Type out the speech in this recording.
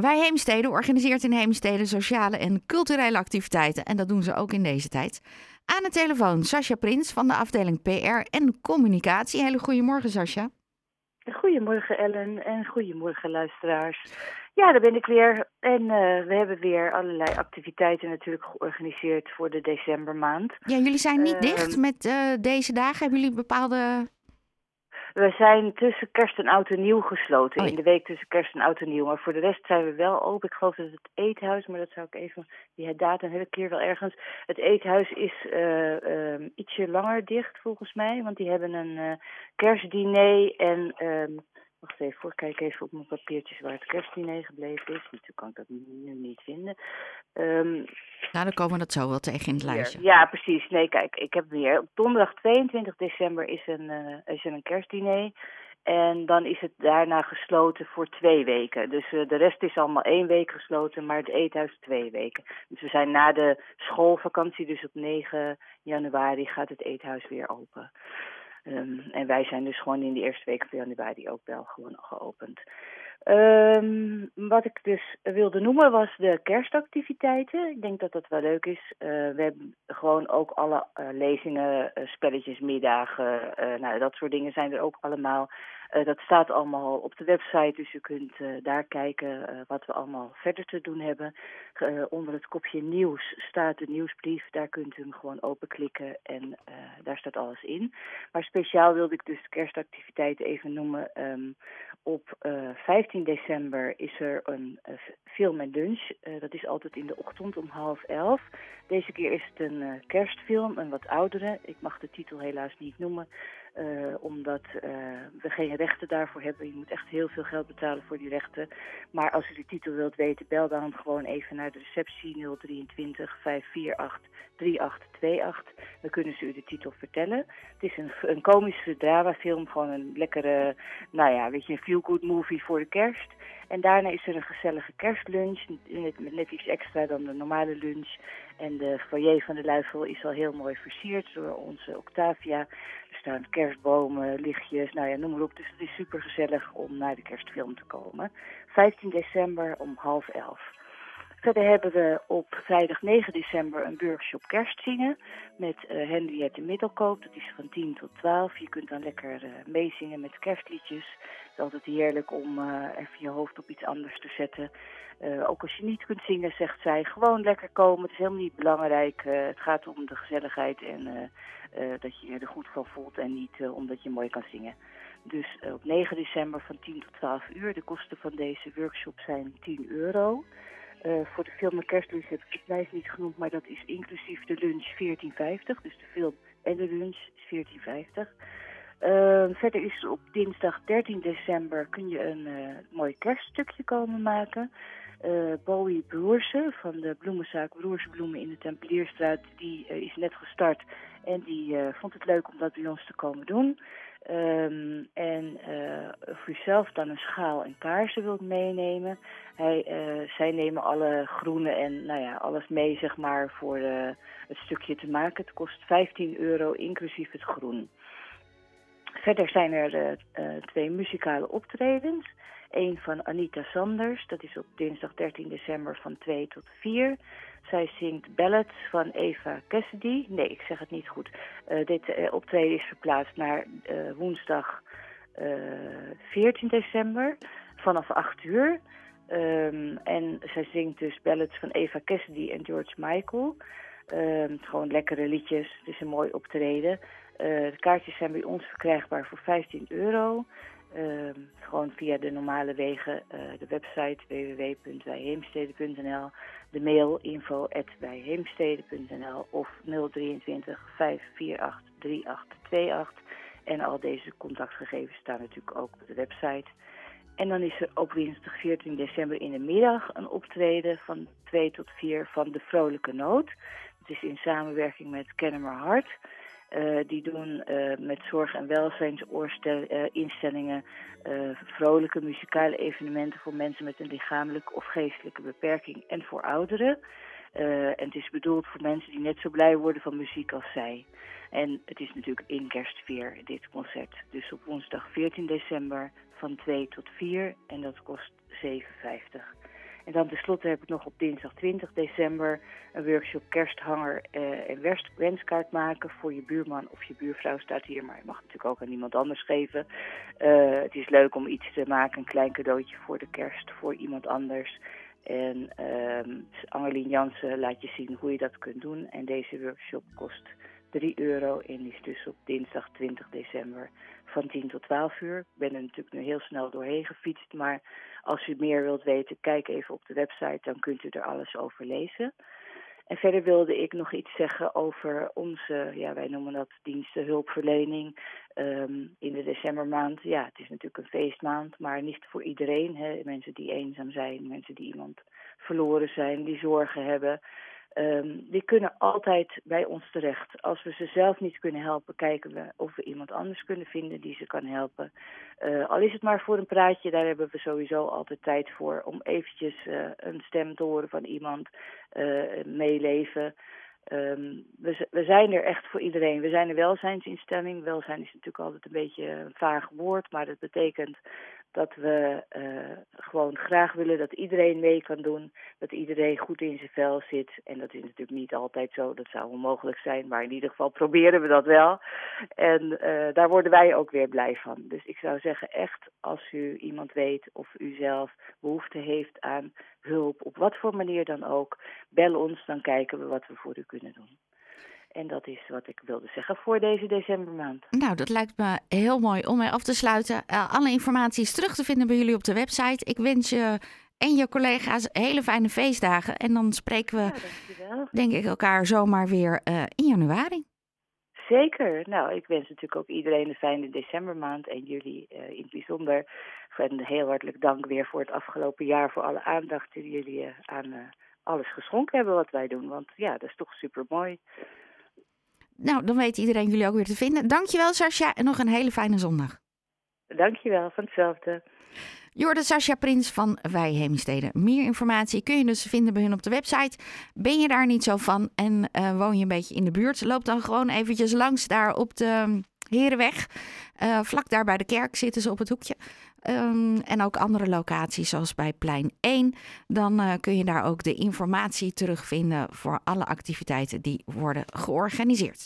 Wij Heemstede organiseert in Heemstede sociale en culturele activiteiten. En dat doen ze ook in deze tijd. Aan de telefoon Sascha Prins van de afdeling PR en Communicatie. Hele goedemorgen, Sascha. Goedemorgen Ellen en goedemorgen luisteraars. Ja, daar ben ik weer. En uh, we hebben weer allerlei activiteiten natuurlijk georganiseerd voor de decembermaand. Ja, jullie zijn niet uh, dicht met uh, deze dagen. Hebben jullie bepaalde we zijn tussen kerst en oud en nieuw gesloten. Oh, ja. In de week tussen kerst en oud en nieuw. Maar voor de rest zijn we wel open. Ik geloof dat het eethuis, maar dat zou ik even... Die datum heb ik keer wel ergens. Het eethuis is uh, uh, ietsje langer dicht volgens mij. Want die hebben een uh, kerstdiner en... Wacht even voor, kijk even op mijn papiertjes waar het kerstdiner gebleven is. Natuurlijk kan ik dat nu niet vinden. Um, nou, dan komen we dat zo wel tegen in het lijstje. Ja, precies. Nee, kijk, ik heb weer. Op donderdag 22 december is, een, uh, is er een kerstdiner. En dan is het daarna gesloten voor twee weken. Dus uh, de rest is allemaal één week gesloten, maar het eethuis twee weken. Dus we zijn na de schoolvakantie, dus op 9 januari, gaat het eethuis weer open. Um, en wij zijn dus gewoon in de eerste week van januari ook wel gewoon geopend. Um, wat ik dus wilde noemen was de kerstactiviteiten. Ik denk dat dat wel leuk is. Uh, we hebben gewoon ook alle uh, lezingen, uh, spelletjes, middagen, nou, dat soort dingen zijn er ook allemaal. Dat staat allemaal op de website, dus u kunt daar kijken wat we allemaal verder te doen hebben. onder het kopje nieuws staat de nieuwsbrief, daar kunt u hem gewoon openklikken en daar staat alles in. Maar speciaal wilde ik dus kerstactiviteiten even noemen. Um, op 15 december is er een film en lunch. Dat is altijd in de ochtend om half elf. Deze keer is het een kerstfilm, een wat oudere. Ik mag de titel helaas niet noemen, omdat we geen rechten daarvoor hebben. Je moet echt heel veel geld betalen voor die rechten. Maar als u de titel wilt weten, bel dan gewoon even naar de receptie 023 548 3828. Dan kunnen ze u de titel vertellen. Het is een, een komische dramafilm, gewoon een lekkere, nou ja, weet je, een feel-good movie voor de kerst. En daarna is er een gezellige kerstlunch, met net iets extra dan de normale lunch. En de foyer van de Luifel is al heel mooi versierd door onze Octavia. Er staan kerstbomen, lichtjes, nou ja, noem maar op. Dus het is super gezellig om naar de kerstfilm te komen. 15 december om half elf. Verder hebben we op vrijdag 9 december een workshop kerstzingen met uh, Henriette Middelkoop. Dat is van 10 tot 12. Je kunt dan lekker uh, meezingen met kerstliedjes. Het is altijd heerlijk om uh, even je hoofd op iets anders te zetten. Ook als je niet kunt zingen, zegt zij, gewoon lekker komen. Het is helemaal niet belangrijk. Het gaat om de gezelligheid en dat je er goed van voelt en niet omdat je mooi kan zingen. Dus op 9 december van 10 tot 12 uur. De kosten van deze workshop zijn 10 euro. Uh, voor de film en kerstlunch heb ik de prijs niet genoemd, maar dat is inclusief de lunch 14,50. Dus de film en de lunch is 14,50. Uh, verder is op dinsdag 13 december kun je een uh, mooi kerststukje komen maken. Uh, Bowie Broersen van de bloemenzaak Broersbloemen in de Tempelierstraat, die is net gestart en die vond het leuk om dat bij ons te komen doen. Um, en uh, voor jezelf dan een schaal en kaarsen wilt meenemen. Hij, uh, zij nemen alle groene en nou ja, alles mee zeg maar voor uh, het stukje te maken. Het kost 15 euro inclusief het groen. Verder zijn er twee muzikale optredens. Eén van Anita Sanders, dat is op dinsdag 13 december van 2 tot 4. Zij zingt ballads van Eva Cassidy. Nee, ik zeg het niet goed. Uh, dit uh, optreden is verplaatst naar uh, woensdag 14 december vanaf 8 uur. Um, en zij zingt dus ballads van Eva Cassidy en George Michael. Um, gewoon lekkere liedjes. Het is een mooi optreden. de kaartjes zijn bij ons verkrijgbaar voor 15 euro. Uh, gewoon via de normale wegen, uh, de website www.wijheemstede.nl, de mail info.wijheemstede.nl of 023 548 3828. En al deze contactgegevens staan natuurlijk ook op de website. En dan is er op dinsdag 14 december in de middag een optreden van 2 tot 4 van De Vrolijke Noot. Het is in samenwerking met Kennemer Hart. Uh, die doen uh, met zorg- en welzijnsinstellingen uh, vrolijke muzikale evenementen voor mensen met een lichamelijke of geestelijke beperking en voor ouderen. en het is bedoeld voor mensen die net zo blij worden van muziek als zij. En het is natuurlijk in kerstfeer, dit concert. Dus op woensdag 14 december van 2 tot 4 en dat kost 7,50. En dan tenslotte heb ik nog op dinsdag 20 december een workshop kersthanger uh, en wenskaart maken voor je buurman of je buurvrouw staat hier, maar je mag het natuurlijk ook aan iemand anders geven. Uh, het is leuk om iets te maken, een klein cadeautje voor de kerst voor iemand anders. En uh, Angelien Jansen laat je zien hoe je dat kunt doen. En deze workshop kost 3 euro en is dus op dinsdag 20 december van 10 tot 12 uur. Ik ben er natuurlijk nu heel snel doorheen gefietst, maar als u meer wilt weten, kijk even op de website, dan kunt u er alles over lezen. En verder wilde ik nog iets zeggen over onze, ja, wij noemen dat diensten hulpverlening um, in de decembermaand. Ja, het is natuurlijk een feestmaand, maar niet voor iedereen. Hè. Mensen die eenzaam zijn, mensen die iemand verloren zijn, die zorgen hebben. Um, die kunnen altijd bij ons terecht. Als we ze zelf niet kunnen helpen, kijken we of we iemand anders kunnen vinden die ze kan helpen. Uh, al is het maar voor een praatje, daar hebben we sowieso altijd tijd voor. Om eventjes uh, een stem te horen van iemand, uh, meeleven. Um, we, we, zijn er echt voor iedereen. We zijn een welzijnsinstelling. Welzijn is natuurlijk altijd een beetje een vaag woord, maar dat betekent dat we uh, gewoon graag willen dat iedereen mee kan doen, dat iedereen goed in zijn vel zit. En dat is natuurlijk niet altijd zo, dat zou onmogelijk zijn, maar in ieder geval proberen we dat wel. En uh, daar worden wij ook weer blij van. Dus ik zou zeggen, echt, als u iemand weet of u zelf behoefte heeft aan hulp, op wat voor manier dan ook, bel ons, dan kijken we wat we voor u kunnen doen. En dat is wat ik wilde zeggen voor deze decembermaand. Nou, dat lijkt me heel mooi om mee af te sluiten. Uh, alle informatie is terug te vinden bij jullie op de website. Ik wens je en je collega's hele fijne feestdagen. En dan spreken we, ja, denk ik, elkaar zomaar weer uh, in januari. Zeker. Nou, ik wens natuurlijk ook iedereen een fijne decembermaand en jullie uh, in het bijzonder. En heel hartelijk dank weer voor het afgelopen jaar, voor alle aandacht die jullie aan alles geschonken hebben wat wij doen. Want ja, dat is toch super mooi. Nou, dan weet iedereen jullie ook weer te vinden. Dankjewel, Sascha, en nog een hele fijne zondag. Dankjewel, van hetzelfde. Jorde Sascha Prins van Wij. Meer informatie kun je dus vinden bij hun op de website. Ben je daar niet zo van en uh, woon je een beetje in de buurt? Loop dan gewoon eventjes langs daar op de Herenweg. Uh, vlak daar bij de kerk zitten ze op het hoekje. Um, en ook andere locaties zoals bij plein 1. Dan uh, kun je daar ook de informatie terugvinden voor alle activiteiten die worden georganiseerd.